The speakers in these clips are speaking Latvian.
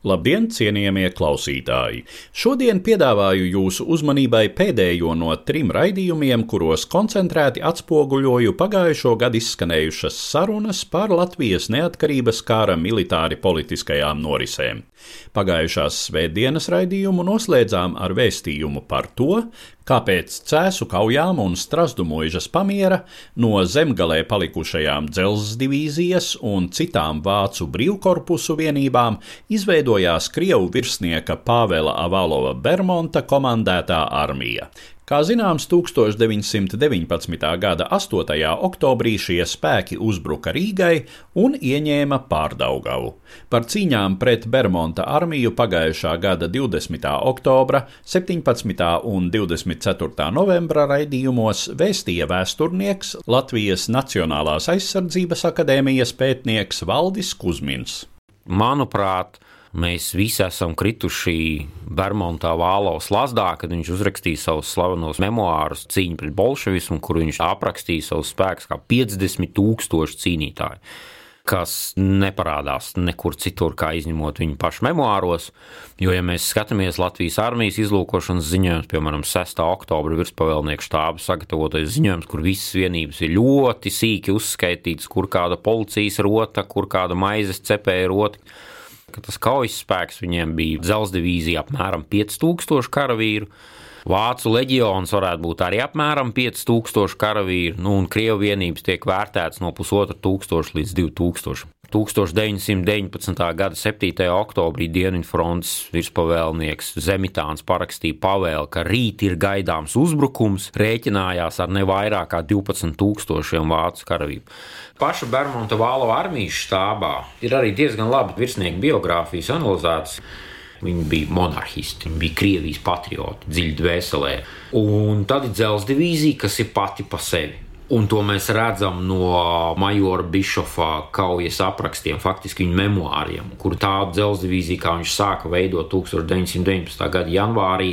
Labdien, cienījamie klausītāji! Šodien piedāvāju jūsu uzmanībai pēdējo no trim raidījumiem, kuros koncentrēti atspoguļoju pagājušo gadu izskanējušas sarunas par Latvijas neatkarības kara militāri politiskajām norisēm. Pagājušās svētdienas raidījumu noslēdzām ar vēstījumu par to, kāpēc cēsu kaujām un strasdu mūžas pamiera no zemgalē palikušajām dzelzs divīzijas un citām vācu brīvkorpusu vienībām izveidojās Krievu virsnieka Pāvela Avalova Bermonta komandētā armija. Kā zināms, 1919. gada 8. oktobrī šie spēki uzbruka Rīgai un ieņēma Pārdaugavu. Par cīņām pret Bermonta armiju pagājušā gada 20. oktobra, 17. un 24. novembra raidījumos vēstīja vēsturnieks Latvijas Nacionālās aizsardzības akadēmijas pētnieks Valdis Kusmins. Manuprāt, Mēs visi esam krituši Bermudā Vālaus lazdā, kad viņš uzrakstīja savus slavenos memoārus cīņu pret bolševismu, kur viņš aprakstīja savus spēkus kā 50 tūkstoši cīnītāji, kas neparādās nekur citur, kā izņemot viņu pašu memoāros. Jo, ja mēs skatāmies Latvijas armijas izlūkošanas ziņojumus, piemēram, 6. oktobra virspavēlnieku štāba sagatavotais ziņojums, kur visas vienības ir ļoti sīki uzskaitītas, kur kāda policijas rota, kur kāda maizes cepēja rota ka tas kaujas spēks viņiem bija dzelzceļa divīzija apmēram 5000 karavīru. Vācu leģions varētu būt arī apmēram 5000 karavīru, nu, un Krievijas vienības tiek vērtētas no 1500 līdz 2000. 1919. gada 7. oktobrī Dienvidfrontes virspavēlnieks Zemitāns parakstīja pavēli, ka rīt ir gaidāms uzbrukums, rēķinājās ar ne vairāk kā 12,000 vācu karavīru. Paša Bermuda Vālo armijas štābā ir arī diezgan labi virsnieku biogrāfijas analizētas. Viņi bija monarhisti, viņi bija Krievijas patrioti, dziļi dvēselē. Un tad ir dzelzceļa divīzija, kas ir pati pa sevi. Un to mēs redzam no Majora Bišofa kaujas aprakstiem, faktiski viņa memoāriem, kur tādu dzelzceļa divīziju, kā viņš sāka veidot 1919. gada janvārī,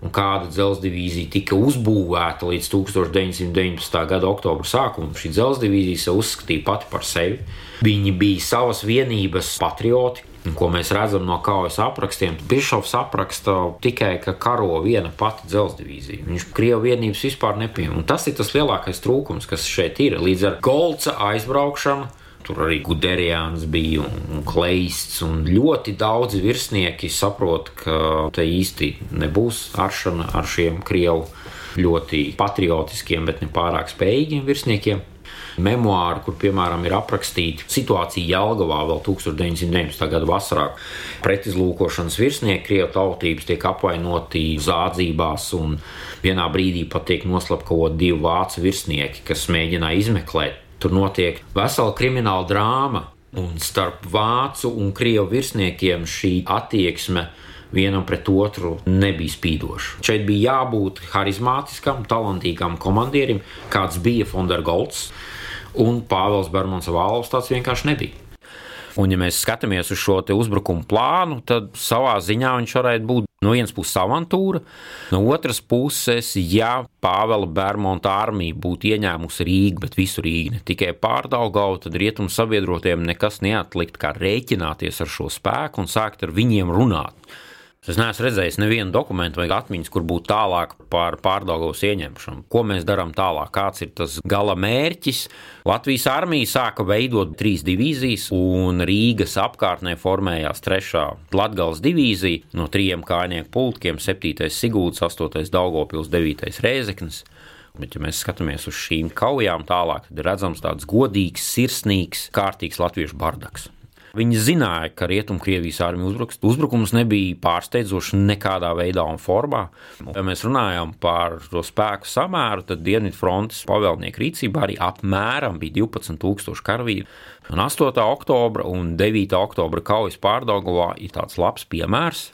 un kāda dzelzceļa divīzija tika uzbūvēta līdz 1919. gada oktobra sākumam. Šī dzelzceļa divīzija sev uzskatīja pati par sevi. Viņi bija savas vienības patrioti, ko mēs redzam no kaujas aprakstiem, Bišovs apraksta tikai, ka karo viena pati dzelzceļa divīzija. Viņš Krievijas vienības vispār nepieņem. Tas ir tas lielākais trūkums, kas šeit ir. Līdz ar Golca aizbraukšanu. Tur arī Guderians bija un Kleists, un ļoti daudzi virsnieki saprot, ka te īsti nebūs aršana ar šiem Krievu ļoti patriotiskiem, bet ne pārāk spējīgiem virsniekiem memoāri, kur piemēram ir aprakstīta situācija Jālgavā vēl 1919. gada vasarā. Pretizlūkošanas virsnieki Krievijas tautības tiek apvainoti zādzībās, un vienā brīdī pat tiek noslapkavot divi vācu virsnieki, kas mēģināja izmeklēt. Tur notiek vesela krimināla drāma, un starp vācu un krievu virsniekiem šī attieksme vienam pret otru nebija spīdoša. Šeit bija jābūt harizmātiskam, talantīgam komandierim, kāds bija Fondergolds un Pāvils Bermans Vāls tāds vienkārši nebija. Un, ja mēs skatāmies uz šo uzbrukumu plānu, tad savā ziņā viņš varētu būt no vienas puses avantūra, no otras puses, ja Pāvela Bermonta armija būtu ieņēmusi Rīgu, bet visu Rīgu, ne tikai pārdaugavu, tad rietumu sabiedrotiem nekas neatlikt, kā rēķināties ar šo spēku un sākt ar viņiem runāt. Es neesmu redzējis nevienu dokumentu vai atmiņas, kur būtu tālāk par pārdaugaus ieņemšanu. Ko mēs darām tālāk? Kāds ir tas gala mērķis? Latvijas armija sāka veidot trīs divīzijas, un Rīgas apkārtnē formējās trešā Latgales divīzija no trijiem kājnieku pulkiem - 7. Sigūds, 8. Daugopils, 9. Rēzeknis. Bet, ja mēs skatāmies uz šīm kaujām tālāk, tad redzams tāds godīgs, sirsnīgs, kārtīgs latviešu bardaks. Viņi zināja, ka Rietumkrievijas armija uzbruks. Uzbrukums nebija pārsteidzošs nekādā veidā un formā. Ja mēs runājam par to spēku samēru, tad Dienvidfrontes pavēlnieku rīcībā arī apmēram bija 12,000 karavīru. Un 8. oktobra un 9. oktobra kaujas pārdagavā ir tāds labs piemērs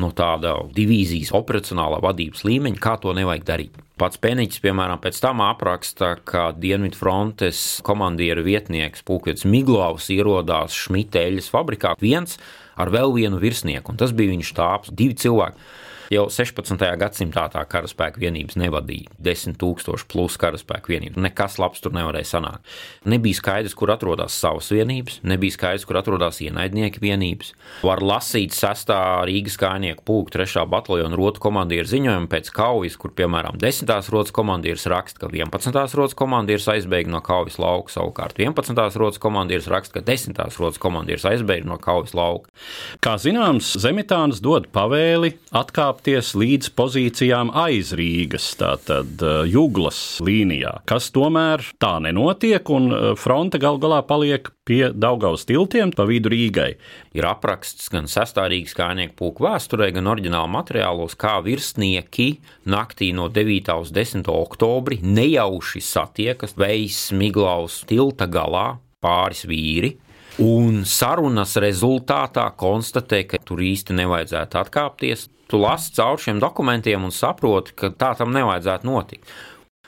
no tāda divīzijas operacionālā vadības līmeņa, kā to nevajag darīt. Pats Pēniņš, piemēram, pēc tam apraksta, ka Dienvidfrontes komandieru vietnieks Pūkvits Miglovs ierodās Šmita eļas fabrikā viens ar vēl vienu virsnieku, un tas bija viņa štābs, divi cilvēki. Jau 16. gadsimtā tā karaspēka vienības nevadīja 10 000 plus karaspēka vienības. Nekas labs tur nevarēja sanākt. Nebija skaidrs, kur atrodas savas vienības, nebija skaidrs, kur atrodas ienaidnieki vienības. Var lasīt 6. Rīgas kājnieku pulka 3. bataljona rotu komandieru ziņojumu pēc kaujas, kur, piemēram, 10. rotas komandieris raksta, ka 11. rotas komandieris aizbēga no kaujas lauka, savukārt 11. rotas komandieris raksta, ka 10. rotas komandieris aizbēga no kaujas lauka. Kā zināms, Zemitāns dod pavēli atkāpt atkāpties līdz pozīcijām aiz Rīgas, tātad uh, Juglas līnijā, kas tomēr tā nenotiek, un uh, fronte gal galā paliek pie Daugaus tiltiem pa vidu Rīgai. Ir apraksts gan sastāvīgas kājnieku pulku vēsturē, gan oriģināla materiālos, kā virsnieki naktī no 9. uz 10. oktobri nejauši satiekas Vejas Miglaus tilta galā pāris vīri, Un sarunas rezultātā konstatē, ka tur īsti nevajadzētu atkāpties. Tu lasi cauri šiem dokumentiem un saproti, ka tā tam nevajadzētu notikt.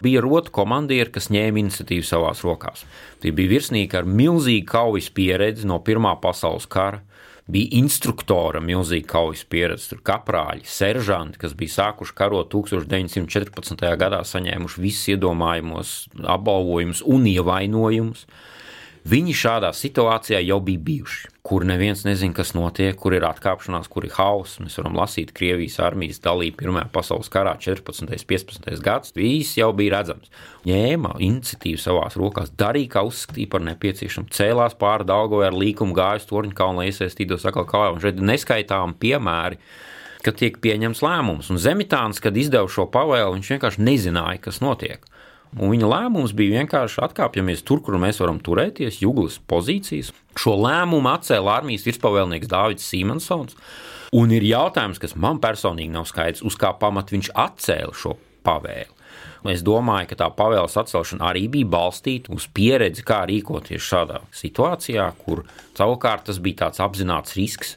Bija rotu komandieri, kas ņēma iniciatīvu savās rokās. Tie bija virsnieki ar milzīgu kaujas pieredzi no Pirmā pasaules kara. Bija instruktora milzīga kaujas pieredze, tur kaprāļi, seržanti, kas bija sākuši karot 1914. gadā, saņēmuši visus iedomājamos apbalvojumus un ievainojumus. Viņi šādā situācijā jau bija bijuši, kur neviens nezina, kas notiek, kur ir atkāpšanās, kur ir hauss. Mēs varam lasīt Krievijas armijas dalību Pirmajā pasaules karā 14. un 15. gads. Viss jau bija redzams. Ņēma iniciatīvu savās rokās, darīja, kā uzskatīja par nepieciešamu, cēlās pāri Daugovai ar līkumu gājas torņkalnu, lai iesaistītos atkal kā jau šeit neskaitām piemēri ka tiek pieņemts lēmums. Un Zemitāns, kad izdeva šo pavēlu, viņš vienkārši nezināja, kas notiek. Un viņa lēmums bija vienkārši atkāpjamies tur, kur mēs varam turēties, jūglas pozīcijas. Šo lēmumu atcēla armijas virspavēlnieks Dārvids Simonsons. Un ir jautājums, kas man personīgi nav skaidrs, uz kā pamata viņš atcēla šo pavēli. Es domāju, ka tā pavēles atcelšana arī bija balstīta uz pieredzi, kā rīkoties šādā situācijā, kur savukārt tas bija tāds apzināts risks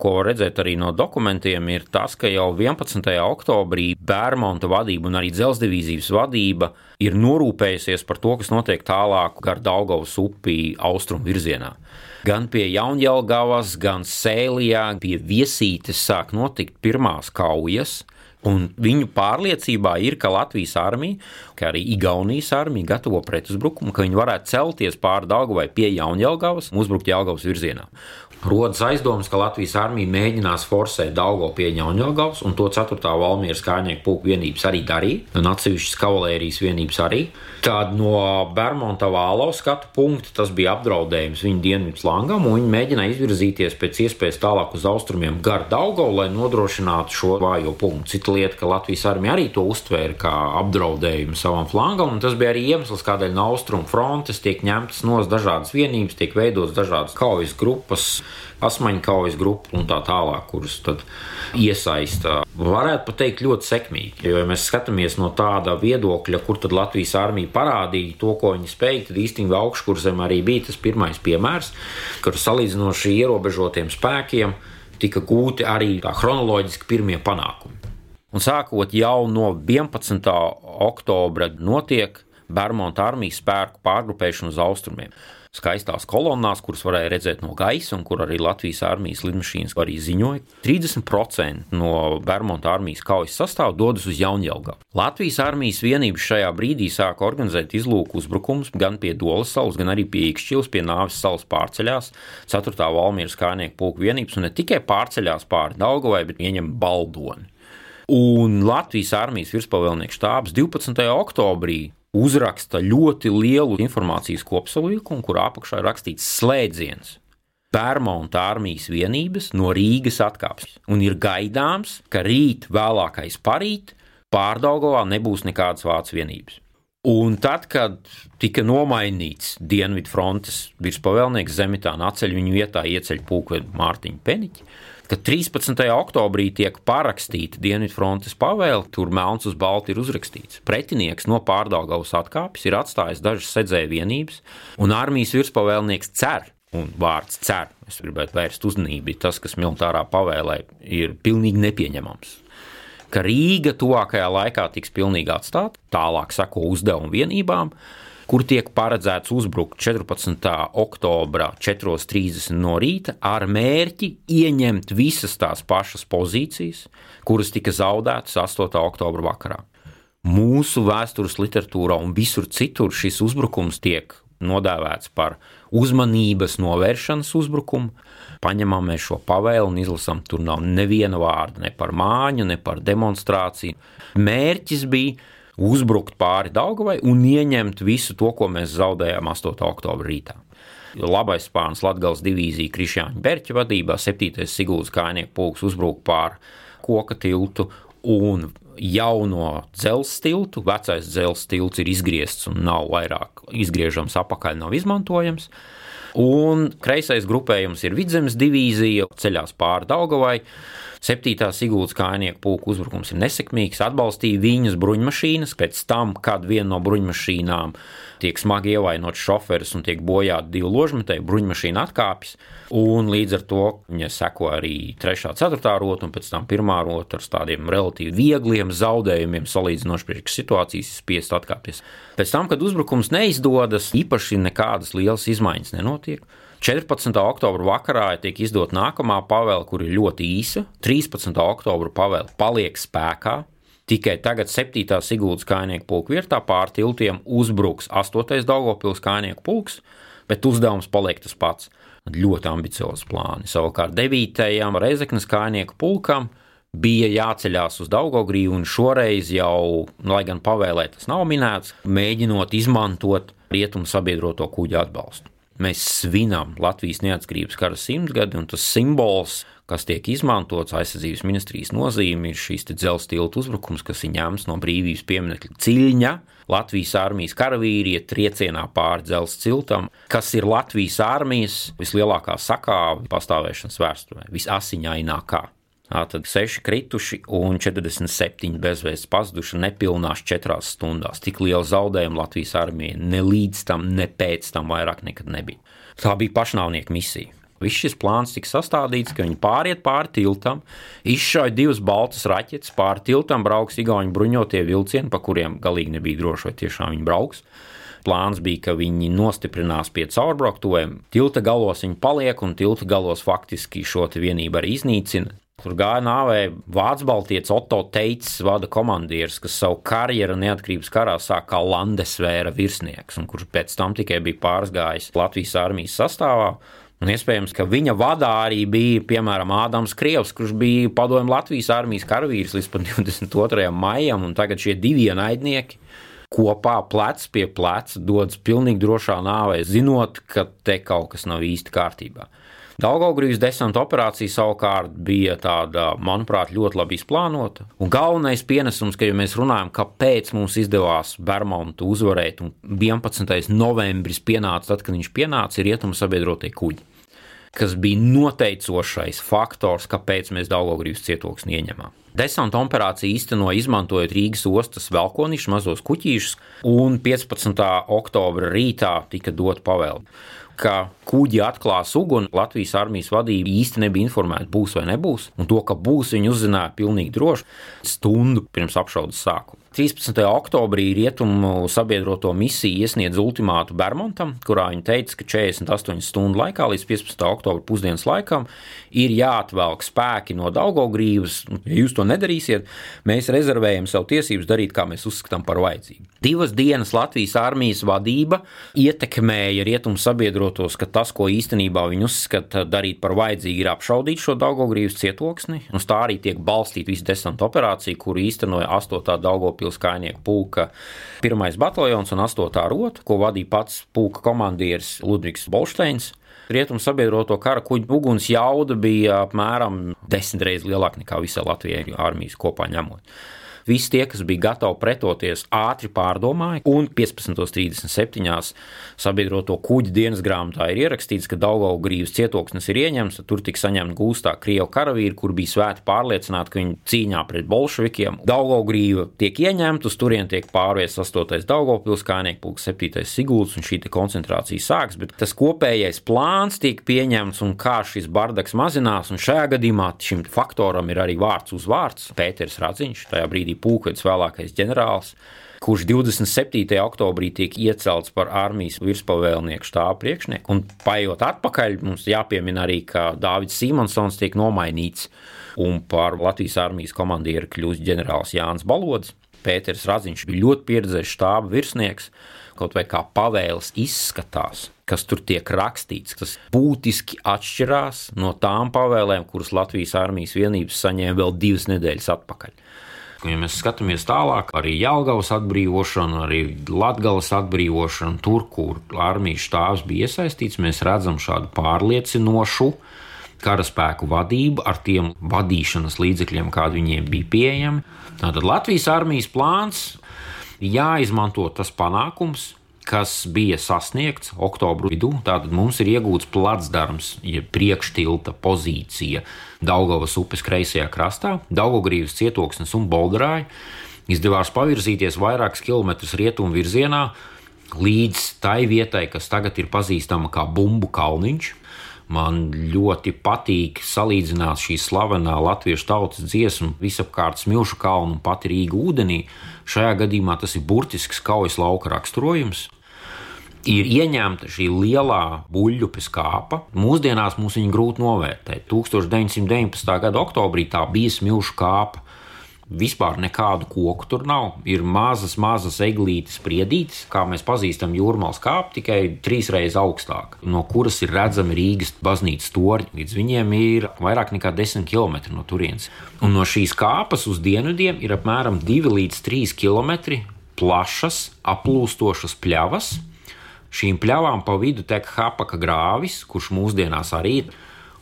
ko var redzēt arī no dokumentiem, ir tas, ka jau 11. oktobrī Bērmonta vadība un arī dzelzdivīzijas vadība ir norūpējusies par to, kas notiek tālāk gar Daugavas upi austrumu virzienā. Gan pie Jaunjēlgavas, gan Sēlijā, pie Viesītes sāk notikt pirmās kaujas, Un viņu pārliecībā ir, ka Latvijas armija, kā arī Igaunijas armija gatavo pretuzbrukumu, ka viņi varētu celties pāri Dāngavai pie Jaunjēlgavas un uzbrukt Jālgavas virzienā. Rodas aizdomas, ka Latvijas armija mēģinās forsēt Daugo pie Ņauņogavas, un to 4. valmieras kājnieku pulku vienības arī darīja, un atsevišķas kavalērijas vienības arī. Tāda no Bermonta vālo skatu punkta tas bija apdraudējums viņu dienvidu flangam, un viņi mēģināja izvirzīties pēc iespējas tālāk uz austrumiem gar Daugo, lai nodrošinātu šo vājo punktu. Cita lieta, ka Latvijas armija arī to uztvēra kā apdraudējumu savam flangam, un tas bija arī iemesls, kādēļ no austrumu frontes tiek ņemtas no dažādas vienības, tiek veidotas dažādas kaujas grupas asmaņu kaujas grupu un tā tālāk, kuras tad iesaista. Varētu teikt, ļoti sekmīgi. Jo, ja mēs skatāmies no tāda viedokļa, kur tad Latvijas armija parādīja to, ko viņi spēja, tad īstenībā augškursam arī bija tas pirmais piemērs, kur salīdzinoši ierobežotiem spēkiem tika gūti arī chronoloģiski pirmie panākumi. Un sākot jau no 11. oktobra notiek Bermuda armijas spēku pārgrupēšana uz austrumiem skaistās kolonnās, kuras varēja redzēt no gaisa, un kur arī Latvijas armijas lidmašīnas arī ziņoja. 30% no Bermuda armijas kaujas sastāvā dodas uz Jaunjēlgavu. Latvijas armijas vienības šajā brīdī sāka organizēt izlūku uzbrukumus gan pie Dolas salas, gan arī pie Ikšķils, pie Nāves salas pārceļās, 4. Valmieras kājnieku pulku vienības, un ne tikai pārceļās pāri Daugavai, bet ieņem Baldoni. Un Latvijas armijas virspavēlnieks štābs 12. oktobrī uzraksta ļoti lielu informācijas kopsavilkumu, kur apakšā ir rakstīts slēdziens. Pērmonta armijas vienības no Rīgas atkāpjas, un ir gaidāms, ka rīt, vēlākais parīt, pārdaugovā nebūs nekādas vācu vienības. Un tad, kad tika nomainīts Dienvidu frontes virspavēlnieks Zemitāna atceļ viņu vietā ieceļ pulkvedi Mārtiņu Peniķi, kad 13. oktobrī tiek parakstīta Dienvidu frontes pavēle, tur melns uz balta ir uzrakstīts. Pretinieks no pārdaugavas atkāpjas, ir atstājis dažas sedzēju vienības, un armijas virspavēlnieks cer, un vārds cer, es gribētu vērst uzmanību, tas, kas militārā pavēlē ir pilnīgi nepieņemams ka Rīga tuvākajā laikā tiks pilnīgi atstāta, tālāk sako uzdevumu vienībām, kur tiek paredzēts uzbrukt 14. oktobrā 4.30 no rīta ar mērķi ieņemt visas tās pašas pozīcijas, kuras tika zaudētas 8. oktobra vakarā. Mūsu vēstures literatūrā un visur citur šis uzbrukums tiek nodēvēts par uzmanības novēršanas uzbrukumu, paņemam mēs šo pavēlu un izlasām, tur nav neviena vārda ne par māju, ne par demonstrāciju. Mērķis bija uzbrukt pāri Daugavai un ieņemt visu to, ko mēs zaudējām 8. oktobra rītā. Labais spārns Latvijas divīzija Krišņāņa Berķa vadībā 7. Sigūdas kājnieku pulks uzbruka pāri koka tiltu un jauno dzelzceļa tiltu. Vecais dzelzceļa tilts ir izgriezts un nav vairāk izgriežams apakaļ, nav izmantojams. Un kreisais grupējums ir Vidzemes divīzija, ceļās pāri Daugavai. 7. Sigūdas kājnieku pulku uzbrukums ir nesekmīgs, atbalstīja viņas bruņmašīnas. Pēc tam, kad viena no bruņmašīnām tiek smagi ievainots šoferis un tiek bojāti divi ložmetēji, bruņmašīna atkāpjas. Un līdz ar to viņa seko arī 3. un 4. rota, un pēc tam 1. rota ar tādiem relatīvi viegliem zaudējumiem, salīdzinoši priekš situācijas, spiest atkāpties. Pēc tam, kad uzbrukums neizdodas, īpaši nekādas lielas izmaiņas nenotiek. 14. oktobra vakarā tiek izdota nākamā pavēle, kur ir ļoti īsa. 13. oktobra pavēle paliek spēkā, Tikai tagad 7. Sigūdas kājnieku pulka vietā pār tiltiem uzbruks 8. Daugopils kājnieku pulks, bet uzdevums paliek tas pats. Ļoti ambiciozi plāni. Savukārt 9. Reizeknas kājnieku pulkam bija jāceļās uz Daugogrīvu, un šoreiz jau, lai gan pavēlē tas nav minēts, mēģinot izmantot rietumu sabiedroto kuģu atbalstu. Mēs svinam Latvijas neatkarības kara simtgadi, un tas simbols, kas tiek izmantots aizsardzības ministrijas nozīme, ir šīs dzelzceļa tiltu uzbrukums, kas ir ņemts no brīvības pieminiekļa ciļņa. Latvijas armijas karavīri iet triecienā pāri dzelzceļa tiltam, kas ir Latvijas armijas vislielākā sakāve pastāvēšanas vēsturē, visasiņainākā. Tad 6 krituši un 47 bezvēsts pazuduši nepilnās 4 stundās. Tik liela zaudējuma Latvijas armijai ne līdz tam, ne pēc tam vairāk nekad nebija. Tā bija pašnāvnieka misija. Viss šis plāns tika sastādīts, ka viņi pāriet pāri tiltam, izšauja divas baltas raķetes, pāri tiltam brauks Igaunijas bruņotie vilcieni, pa kuriem galīgi nebija droši, vai tiešām viņi brauks. Plāns bija, ka viņi nostiprinās pie caurbrauktuvēm, tilta galos viņi paliek, un tilta galos faktiski šo vienību arī iznīcina. Tur gāja nāvē Vācu baltietis Otto Teits, vada komandieris, kas savu karjeru neatkarības karā sāk kā Landesvēra virsnieks, un kurš pēc tam tikai bija pārgājis Latvijas armijas sastāvā. Un iespējams, ka viņa vadā arī bija, piemēram, Ādams Krievs, kurš bija padomju Latvijas armijas karavīrs līdz 22. maijam, un tagad šie divi ienaidnieki kopā plec pie pleca dodas pilnīgi drošā nāvē, zinot, ka te kaut kas nav īsti kārtībā. Daugaugrības desanta operācija savukārt bija tāda, manuprāt, ļoti labi izplānota. Un galvenais pienesums, ka ja mēs runājam, kāpēc mums izdevās Bermontu uzvarēt, un 11. novembris pienāca tad, kad viņš pienāca, ir rietumu sabiedrotie kuģi kas bija noteicošais faktors, kāpēc mēs Daugaugrības cietoksni ieņemam. Desanta operācija īstenoja izmantojot Rīgas ostas velkonišus, mazos kuģīšus, un 15. oktobra rītā tika dot pavēle ka kuģi atklās uguni. Latvijas armijas vadība īsti nebija informēta, būs vai nebūs. Un to, ka būs, viņi uzzināja pilnīgi droši stundu pirms apšaudas sākuma. 13. oktobrī Rietumu sabiedroto misija iesniedz ultimātu Bermontam, kurā viņi teica, ka 48 stundu laikā līdz 15. oktobra pusdienas laikam ir jāatvelk spēki no Daugaugrības. Ja jūs to nedarīsiet, mēs rezervējam savu tiesības darīt, kā mēs uzskatām par vajadzīgu. Divas dienas Latvijas armijas vadība ietekmēja Rietumu sabiedrotos, ka tas, ko īstenībā viņi uzskata darīt par vajadzīgu, ir apšaudīt šo Daugaugrības cietoksni. Uz tā arī tiek balstīta visa desanta operācija, kuru īstenoja 8. Daugaugrības pilskainieku pulka 1. bataljons un 8. rota, ko vadīja pats pulka komandieris Ludvigs Bolšteins. Rietumu sabiedroto kara kuģu uguns jauda bija apmēram desmit reizes lielāka nekā visā Latvijas armijas kopā ņemot. Visi tie, kas bija gatavi pretoties, ātri pārdomāja, un 15.37. sabiedroto kuģi dienas grāmatā ir ierakstīts, ka Daugaugrības cietoksnis ir ieņemts, tur tika saņemta gūstā Krievu karavīri, kur bija svēti pārliecināti, ka viņi cīņā pret bolševikiem. Daugaugrīva tiek ieņemta, uz turien tiek pārviests 8. Daugavpils kājnieku pulks 7. Sigulds, un šī koncentrācija sāks, bet tas kopējais plāns tiek pieņemts un kā šis bardaks mazinās, un šajā gadījumā šim faktoram ir arī vārds uz vārds. Pēters Radziņš, tajā brīdī pūkvedis vēlākais ģenerālis, kurš 27. oktobrī tiek iecelts par armijas virspavēlnieku štābu priekšnieku. Un paiet atpakaļ, mums jāpiemina arī, ka Dārvids Simonsons tiek nomainīts un par Latvijas armijas komandieru kļūst ģenerālis Jānis Balodis. Pēters Radziņš bija ļoti pieredzējis štāba virsnieks, kaut vai kā pavēles izskatās, kas tur tiek rakstīts, tas būtiski atšķirās no tām pavēlēm, kuras Latvijas armijas vienības saņēma vēl divas nedēļas atpakaļ. Ja mēs skatāmies tālāk, arī Jālgavas atbrīvošana, arī Latvijas atbrīvošana, tur, kur armijas štāvs bija iesaistīts, mēs redzam šādu pārliecinošu karaspēku vadību ar tiem vadīšanas līdzekļiem, kādi viņiem bija pieejami. Tātad Latvijas armijas plāns jāizmanto tas panākums, kas bija sasniegts oktobra vidū. Tātad mums ir iegūts placdarms, jeb priekštilta pozīcija Daugavas upes kreisajā krastā, Daugogrības cietoksnis un Bolderāja. Izdevās pavirzīties vairākus kilometrus rietumu virzienā līdz tai vietai, kas tagad ir pazīstama kā Bumbu kalniņš. Man ļoti patīk salīdzināt šī slavenā latviešu tautas dziesmu, visapkārt smilšu kalnu un pati Rīga ūdenī. Šajā gadījumā tas ir burtisks kaujas lauka raksturojums. Ir ieņemta šī lielā buļbuļsaktas kāpa. Mūsdienās mums viņa grūti novērtēt. 1919. gada oktobrī tā bija smilšu kāpa vispār nekādu koku tur nav. Ir mazas, mazas eglītes, spriedītes, kā mēs pazīstam jūrmālas kāpu, tikai trīs reizes augstāk, no kuras ir redzami Rīgas baznīcas torņi. Līdz viņiem ir vairāk nekā 10 km no turienes. Un no šīs kāpas uz dienvidiem ir apmēram 2 līdz 3 km plašas, aplūstošas pļavas. Šīm pļavām pa vidu tek Hapaka grāvis, kurš mūsdienās arī ir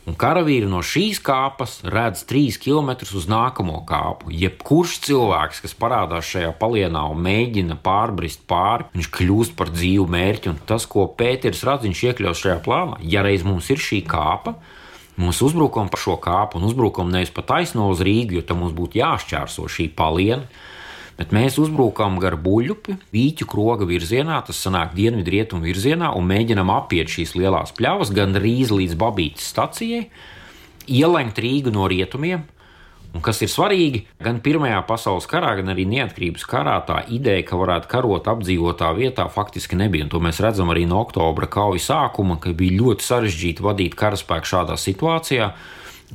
un karavīri no šīs kāpas redz trīs kilometrus uz nākamo kāpu. Jebkurš cilvēks, kas parādās šajā palienā un mēģina pārbrist pāri, viņš kļūst par dzīvu mērķi. Un tas, ko Pēters Radziņš iekļaus šajā plānā, ja reiz mums ir šī kāpa, mums uzbrukam pa šo kāpu un uzbrukam nevis pa taisno uz Rīgu, jo tam mums būtu jāšķērso šī paliena Bet mēs uzbrukām gar buļbuļsakti, vīķu kroga virzienā, tas sanāk dienvidu rietumu virzienā, un mēģinām apiet šīs lielās pļavas, gan rīz līdz Babītas stacijai, ielenkt Rīgu no rietumiem. Un kas ir svarīgi, gan Pirmajā pasaules karā, gan arī neatkarības karā tā ideja, ka varētu karot apdzīvotā vietā, faktiski nebija. Un to mēs redzam arī no oktobra kaujas sākuma, ka bija ļoti sarežģīti vadīt karaspēku šādā situācijā.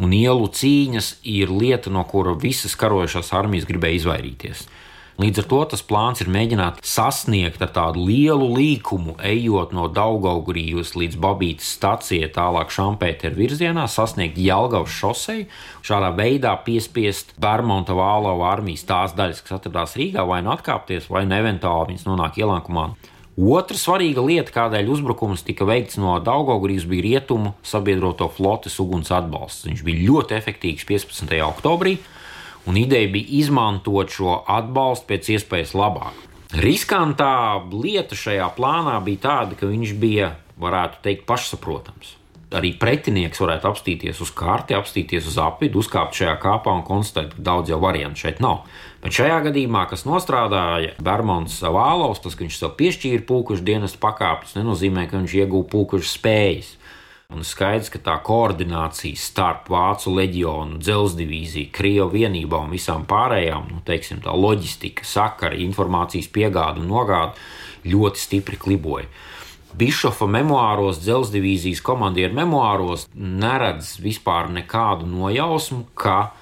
Un ielu cīņas ir lieta, no kura visas karojošās armijas gribēja izvairīties. Līdz ar to tas plāns ir mēģināt sasniegt ar tādu lielu līkumu, ejot no Daugaugurijas līdz Babītas stacijai, tālāk Šampēteru virzienā, sasniegt Jelgavas šoseju, šādā veidā piespiest Bermonta Vālova armijas tās daļas, kas atradās Rīgā, vai nu atkāpties, vai nu eventuāli viņas nonāk ielākumā. Otra svarīga lieta, kādēļ uzbrukums tika veikts no Daugaugrijas, bija rietumu sabiedroto flotes uguns atbalsts. Viņš bija ļoti efektīvs 15. oktobrī un ideja bija izmantot šo atbalstu pēc iespējas labāk. Riskantā lieta šajā plānā bija tāda, ka viņš bija, varētu teikt, pašsaprotams. Arī pretinieks varētu apstīties uz karti, apstīties uz apvidu, uzkāpt šajā kāpā un konstatēt, ka daudz jau variantu šeit nav. Bet šajā gadījumā, kas nostrādāja Bermons Vālaus, tas, ka viņš sev piešķīra pūkušu dienas pakāpes, nenozīmē, ka viņš iegūta pūkušu spējas. Un skaidrs, ka tā koordinācija starp Vācu leģionu, dzelzceļa Krievijas vienībām un visām pārējām, nu, teiksim, tā loģistika, sakara, informācijas piegāde un nogāde ļoti stipri kliboja. Bišofa memoāros, dzelzceļa divīzijas komandieru memoāros neredz vispār nekādu nojausmu, ka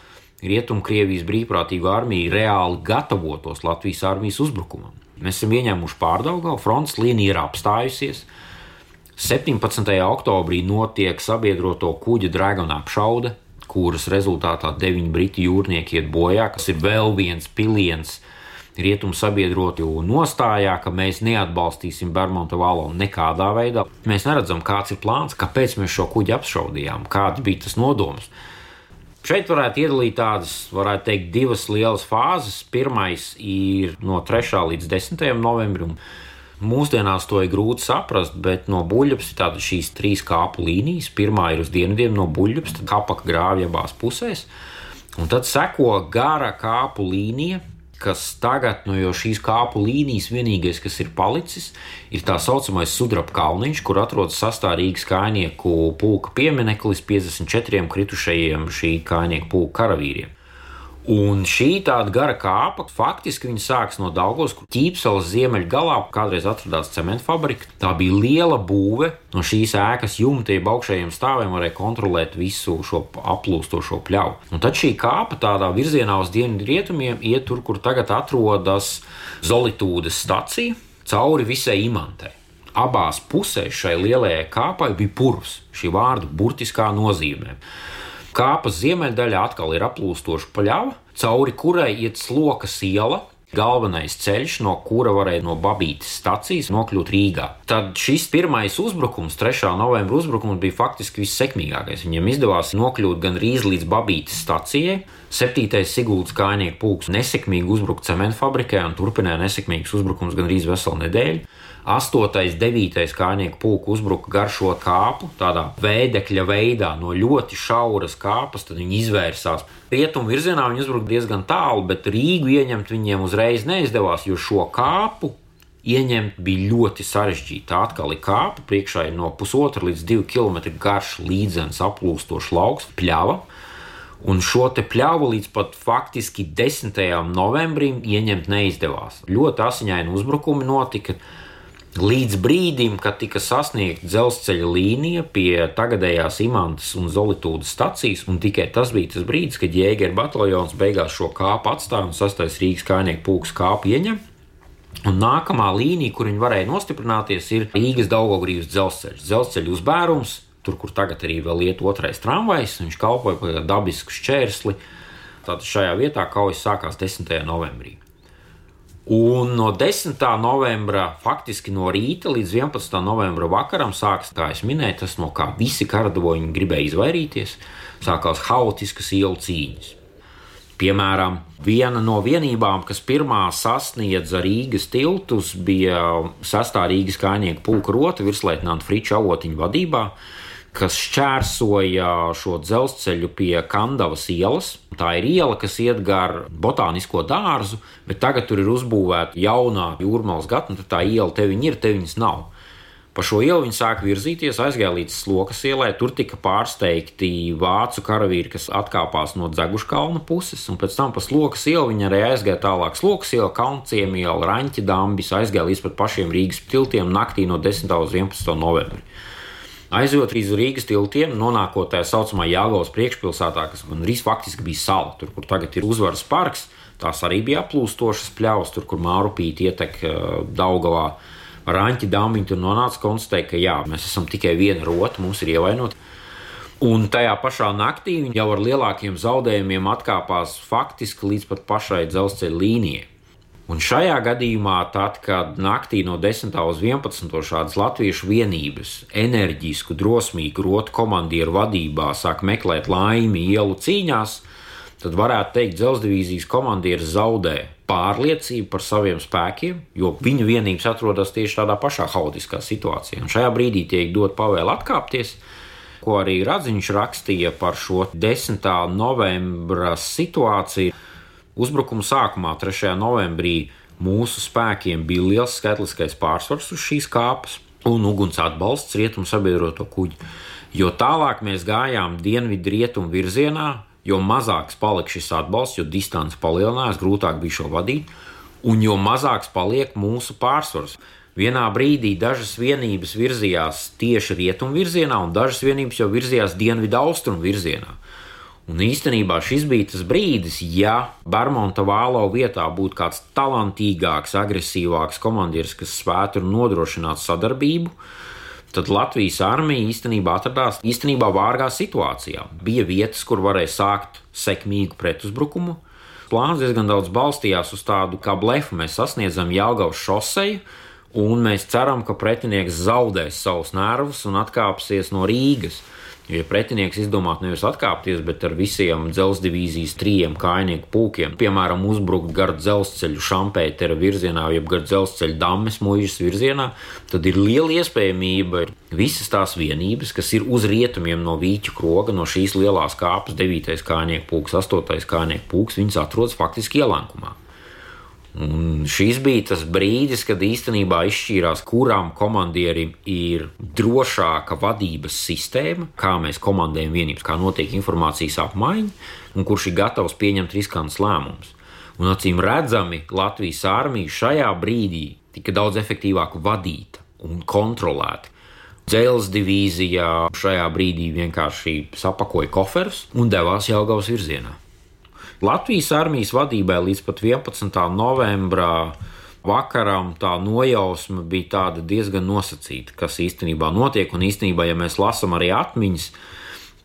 Rietumkrievijas brīvprātīgo armiju reāli gatavotos Latvijas armijas uzbrukumam. Mēs esam ieņēmuši pārdaugā, frontes līnija ir apstājusies, 17. oktobrī notiek sabiedroto kuģa Dragon apšaude, kuras rezultātā deviņi briti jūrnieki iet bojā, kas ir vēl viens piliens rietumu sabiedrotu nostājā, ka mēs neatbalstīsim Bermuda valonu nekādā veidā. Mēs neredzam, kāds ir plāns, kāpēc mēs šo kuģi apšaudījām, kāds bija tas nodoms. Šeit varētu iedalīt tādas, varētu teikt, divas lielas fāzes. Pirmais ir no 3. līdz 10. novembrim. Mūsdienās to ir grūti saprast, bet no buļbuļs ir šīs trīs kāpu līnijas. Pirmā ir uz dienvidiem no buļbuļs, tad kapaka grāvja abās pusēs. Un tad seko gara kāpu līnija, kas tagad, nu, jo šīs kāpu līnijas vienīgais, kas ir palicis, ir tā saucamais sudraba kalniņš, kur atrodas sastārīgas kainieku pulka piemineklis 54 kritušajiem šī kainieku pulka karavīriem. Un šī tāda gara kāpa faktiski sākas no Daugos, kur ķīpselas ziemeļu galā kādreiz atradās cementa fabrika. Tā bija liela būve. No šīs ēkas jumtiem augšējiem stāviem varēja kontrolēt visu šo aplūstošo pļauju. Un tad šī kāpa tādā virzienā uz dienvidu rietumiem iet tur, kur tagad atrodas Zolitūdas stacija, cauri visai imantei abās pusēs šai lielajai kāpai bija purvs, šī vārda burtiskā nozīmē. Kāpas ziemeļdaļā atkal ir aplūstoša pļava, cauri kurai iet slokas iela, galvenais ceļš, no kura varēja no Babītas stācijas nokļūt Rīgā. Tad šis pirmais uzbrukums, 3. novembra uzbrukums, bija faktiski vissekmīgākais. Viņam izdevās nokļūt gan rīz līdz Babītas stācijai. 7. Sigūdas kājnieku pulks nesekmīgi uzbruka cementu fabrikai un turpināja nesekmīgus uzbrukumus gan rīz veselu nedēļu. 8. 9. kājnieku pulku uzbruka garšo kāpu, tādā veidekļa veidā, no ļoti šauras kāpas, tad viņi izvērsās. Rietumu virzienā viņi uzbruka diezgan tālu, bet Rīgu ieņemt viņiem uzreiz neizdevās, jo šo kāpu ieņemt bija ļoti sarežģīti. Tā atkal ir kāpa, priekšā ir no pusotra līdz divu kilometru garš līdzens aplūstošs lauks, pļava. Un šo te pļāvu līdz pat faktiski 10. novembrim ieņemt neizdevās. Ļoti asiņaini uzbrukumi notika. Līdz brīdim, kad tika sasniegta dzelzceļa līnija pie tagadējās Imantas un Zolītūdas stacijas, un tikai tas bija tas brīdis, kad Jēgera bataljons beigās šo kāpu atstāja un sastais Rīgas kājnieku pūks kāpu ieņem. Un nākamā līnija, kur viņi varēja nostiprināties, ir Rīgas Daugogrības dzelzceļš. Dzelzceļa uzbērums, tur, kur tagad arī vēl iet otrais tramvajs, viņš kalpoja par dabisku šķērsli. Tātad šajā vietā kaujas sākās 10. novembrī. Un no 10. novembra, faktiski no rīta līdz 11. novembra vakaram, sākas, kā jau minēju, tas, no kā visi karadavoņi gribēja izvairīties, sākās haotiskas ielu cīņas. Piemēram, viena no vienībām, kas pirmā sasniedza Rīgas tiltus, bija 6. Rīgas kājnieku pulka rota virsleitnanta Friča avotiņa vadībā kas šķērsoja šo dzelzceļu pie Kandavas ielas. Tā ir iela, kas iet gar botānisko dārzu, bet tagad tur ir uzbūvēta jaunā jūrmālas gata, un tā iela te viņa ir, te viņas nav. Pa šo ielu viņi sāka virzīties, aizgāja līdz Slokas ielai. Tur tika pārsteigti vācu karavīri, kas atkāpās no Dzeguškalna puses, un pēc tam pa Slokas ielu viņi arī aizgāja tālāk. Slokas iela, Kaunciem iela, Raņķa dambis, aizgāja līdz pat pašiem Rīgas tiltiem naktī no 10. uz 11. novembri. Aizjot līdz Rīgas tiltiem, nonākot tajā saucamā Jāgaunas priekšpilsētā, kas gandrīz faktiski bija sala, tur, kur tagad ir uzvaras parks. Tās arī bija aplūstošas pļavas, tur, kur Mārupīte ietek uh, Daugavā. Raņķi dāmiņi tur nonāca konstatēja, ka jā, mēs esam tikai viena rota, mums ir ievainota. Un tajā pašā naktī viņi jau ar lielākiem zaudējumiem atkāpās faktiski līdz pat pašai dzelzceļa līnijai. Un šajā gadījumā, tad, kad naktī no 10. uz 11. šādas latviešu vienības, enerģisku, drosmīgu rotu komandieru vadībā sāk meklēt laimi ielu cīņās, tad varētu teikt, dzelzdivīzijas komandieris zaudē pārliecību par saviem spēkiem, jo viņu vienības atrodas tieši tādā pašā haotiskā situācijā. Un šajā brīdī tiek dot pavēle atkāpties, ko arī Radziņš rakstīja par šo 10. novembra situāciju. Uzbrukuma sākumā, 3. novembrī, mūsu spēkiem bija liels skaitliskais pārsvars uz šīs kāpas un uguns atbalsts rietumu sabiedroto kuģi. Jo tālāk mēs gājām dienvidu rietumu virzienā, jo mazāks palika šis atbalsts, jo distance palielinājās, grūtāk bija šo vadīt, un jo mazāks paliek mūsu pārsvars. Vienā brīdī dažas vienības virzījās tieši rietumu virzienā, un dažas vienības jau virzījās dienvidu austrumu virzienā. Un īstenībā šis bija tas brīdis, ja Barmonta Vālo vietā būtu kāds talantīgāks, agresīvāks komandieris, kas spētu nodrošināt sadarbību, tad Latvijas armija īstenībā atradās īstenībā vārgā situācijā. Bija vietas, kur varēja sākt sekmīgu pretuzbrukumu. Plāns diezgan daudz balstījās uz tādu kā blefu. Mēs sasniedzam Jālgavas šoseju, un mēs ceram, ka pretinieks zaudēs savus nervus un atkāpsies no Rīgas. Ja pretinieks izdomātu nevis atkāpties, bet ar visiem dzelzceļa divīzijas trījiem kājnieku pūkiem, piemēram, uzbrukt gar dzelzceļu šampētera virzienā, jeb gar dzelzceļa dammes mūžas virzienā, tad ir liela iespējamība visas tās vienības, kas ir uz rietumiem no Vīķu kroga, no šīs lielās kāpes, 9. kājnieku pūks, 8. kājnieku pūks, viņas atrodas faktiski ielenkumā. Un šis bija tas brīdis, kad īstenībā izšķīrās, kurām komandierim ir drošāka vadības sistēma, kā mēs komandējam vienības, kā notiek informācijas apmaiņa un kurš ir gatavs pieņemt riskantus lēmumus. Un acīm redzami, Latvijas armija šajā brīdī tika daudz efektīvāk vadīta un kontrolēta. Dzēles divīzijā šajā brīdī vienkārši sapakoja koferus un devās Jālgavas virzienā. Latvijas armijas vadībai līdz pat 11. novembrā vakaram tā nojausma bija diezgan nosacīta, kas īstenībā notiek. Un īstenībā, ja mēs lasām arī atmiņas,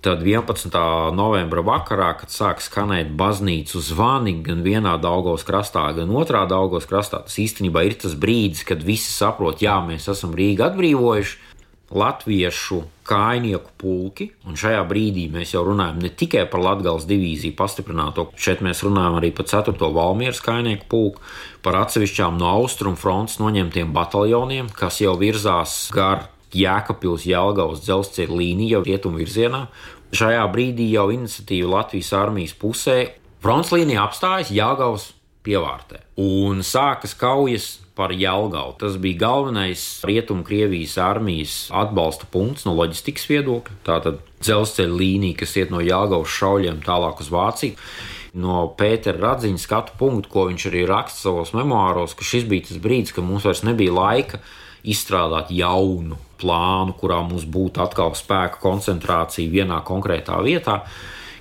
tad 11. novembra vakarā, kad sāk skanēt baznīcu zvani gan vienā Daugos krastā, gan otrā Daugos krastā, tas īstenībā ir tas brīdis, kad visi saprot, jā, mēs esam Rīgu atbrīvojuši latviešu kājnieku pulki, un šajā brīdī mēs jau runājam ne tikai par Latvijas divīziju pastiprināto, šeit mēs runājam arī par 4. valmieras kājnieku pulku, par atsevišķām no austrumu frontes noņemtiem bataljoniem, kas jau virzās gar Jēkabpils Jelgavas dzelzceļa līniju rietumu virzienā. Šajā brīdī jau iniciatīva Latvijas armijas pusē fronts līnija apstājas Jelgavas pievārtē un sākas kaujas par Jālgaunu. Tas bija galvenais Rietumkrievijas armijas atbalsta punkts no loģistikas viedokļa. Tātad dzelzceļa līnija, kas iet no Jālgaunas šauļiem tālāk uz Vāciju. No Pētera Radziņa skatu punktu, ko viņš arī raksta savos memoāros, ka šis bija tas brīdis, kad mums vairs nebija laika izstrādāt jaunu plānu, kurā mums būtu atkal spēka koncentrācija vienā konkrētā vietā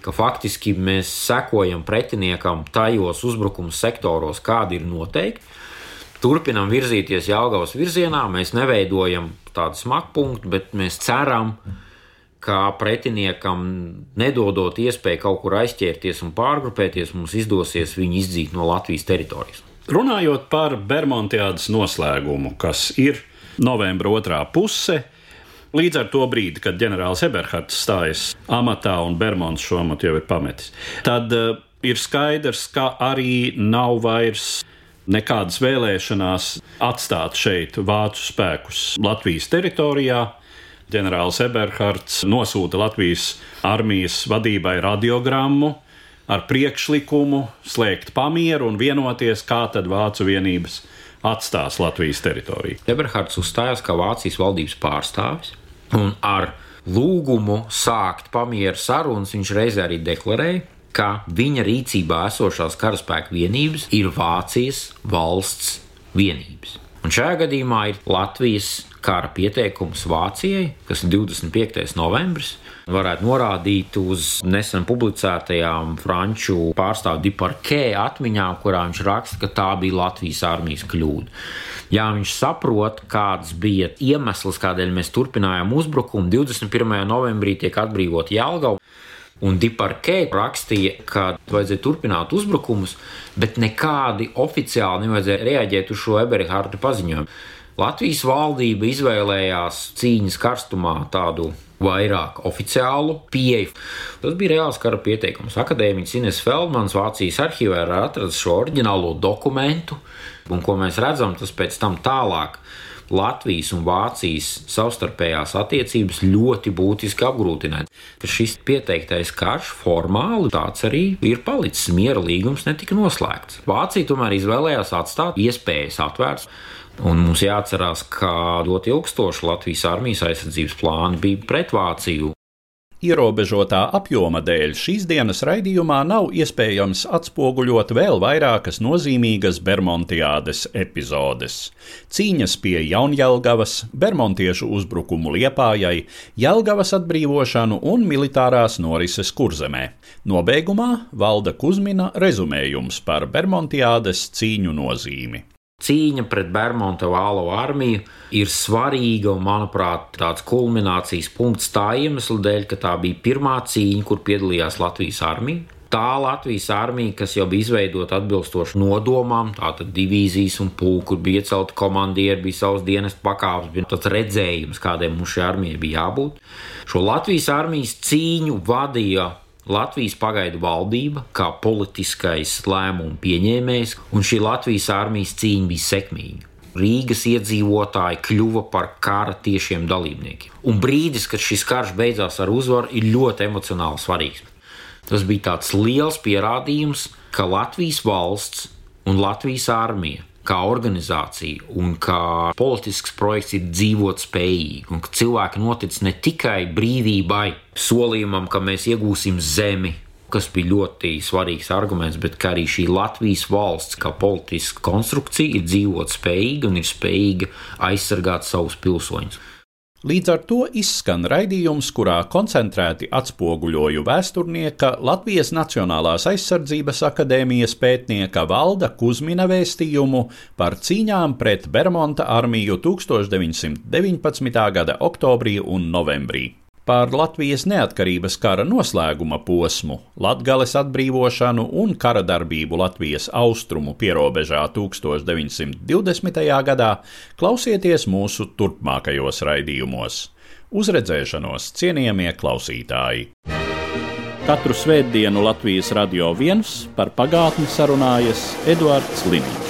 ka faktiski mēs sekojam pretiniekam tajos uzbrukuma sektoros, kādi ir noteikti, turpinām virzīties Jālgavas virzienā. Mēs neveidojam tādu smakpunktu, bet mēs ceram, ka pretiniekam, nedodot iespēju kaut kur aizķerties un pārgrupēties, mums izdosies viņu izdzīt no Latvijas teritorijas. Runājot par Bermudas noslēgumu, kas ir novembra otrā puse, līdz ar to brīdi, kad ģenerālis Eberhards stājas amatā un Bermuds šo amatu jau ir pametis, tad uh, ir skaidrs, ka arī nav vairs nekādas vēlēšanās atstāt šeit vācu spēkus Latvijas teritorijā. Ģenerālis Eberhards nosūta Latvijas armijas vadībai radiogrammu ar priekšlikumu slēgt pamieru un vienoties, kā tad vācu vienības atstās Latvijas teritoriju. Eberhards uzstājās kā Vācijas valdības pārstāvis un ar lūgumu sākt pamieru sarunas viņš reizē arī deklarēja, ka viņa rīcībā esošās karaspēka vienības ir Vācijas valsts vienības. Un šajā gadījumā ir Latvijas kara pieteikums Vācijai, kas ir 25. novembris. Varētu norādīt uz nesen publicētajām franču pārstāvju Diparkē atmiņām, kurā viņš raksta, ka tā bija Latvijas armijas kļūda. Jā, viņš saprot, kāds bija iemesls, kādēļ mēs turpinājām uzbrukumu. 21. novembrī tiek atbrīvot Jelgava. Un Diparkē rakstīja, ka vajadzēja turpināt uzbrukumus, bet nekādi oficiāli nevajadzēja reaģēt uz šo Eberhārta paziņojumu. Latvijas valdība izvēlējās cīņas karstumā tādu vairāk oficiālu pieeju. Tas bija reāls kara pieteikums. Akadēmiķis Ines Feldmans Vācijas arhīvā ir atradis šo oriģinālo dokumentu, un ko mēs redzam, tas pēc tam tālāk Latvijas un Vācijas savstarpējās attiecības ļoti būtiski apgrūtināts. Šis pieteiktais karš formāli tāds arī ir palicis. Miera līgums netika noslēgts. Vācija tomēr izvēlējās atstāt iespējas atvērtas. Un mums jāatcerās, ka ļoti ilgstoši Latvijas armijas aizsardzības plāni bija pret Vāciju. Ierobežotā apjoma dēļ šīs dienas raidījumā nav iespējams atspoguļot vēl vairākas nozīmīgas Bermontiādes epizodes - cīņas pie Jaunjēlgavas, Bermontiešu uzbrukumu Liepājai, Jelgavas atbrīvošanu un militārās norises kurzemē. Nobeigumā valda Kuzmina rezumējums par Bermontiādes cīņu nozīmi. Cīņa pret Bermuda vālo armiju ir svarīga un, manuprāt, tāds kulminācijas punkts tā iemesla dēļ, ka tā bija pirmā cīņa, kur piedalījās Latvijas armija. Tā Latvijas armija, kas jau bija izveidota atbilstoši nodomām, tātad divīzijas un pulku, kur bija iecelti komandieri, bija savs dienas pakāpes, bija tāds redzējums, kādiem mums šai armijai bija jābūt. Šo Latvijas armijas cīņu vadīja Latvijas pagaidu valdība kā politiskais lēmumu pieņēmējs, un šī Latvijas armijas cīņa bija sekmīga. Rīgas iedzīvotāji kļuva par kara tiešiem dalībniekiem. Un brīdis, kad šis karš beidzās ar uzvaru, ir ļoti emocionāli svarīgs. Tas bija tāds liels pierādījums, ka Latvijas valsts un Latvijas armija kā organizācija un kā politisks projekts ir dzīvot spējīgi, un ka cilvēki notic ne tikai brīvībai, solījumam, ka mēs iegūsim zemi, kas bija ļoti svarīgs arguments, bet arī šī Latvijas valsts kā politiska konstrukcija ir dzīvot spējīga un ir spējīga aizsargāt savus pilsoņus. Līdz ar to izskan raidījums, kurā koncentrēti atspoguļoju vēsturnieka Latvijas Nacionālās aizsardzības akadēmijas pētnieka Valda Kusmina vēstījumu par cīņām pret Bermonta armiju 1919. gada oktobrī un novembrī par Latvijas neatkarības kara noslēguma posmu, Latvijas atbrīvošanu un kara darbību Latvijas austrumu pierobežā 1920. gadā klausieties mūsu turpmākajos raidījumos. Uzredzēšanos, cienījamie klausītāji! Katru svētdienu Latvijas radio viens par pagātni sarunājas Eduards Līniju.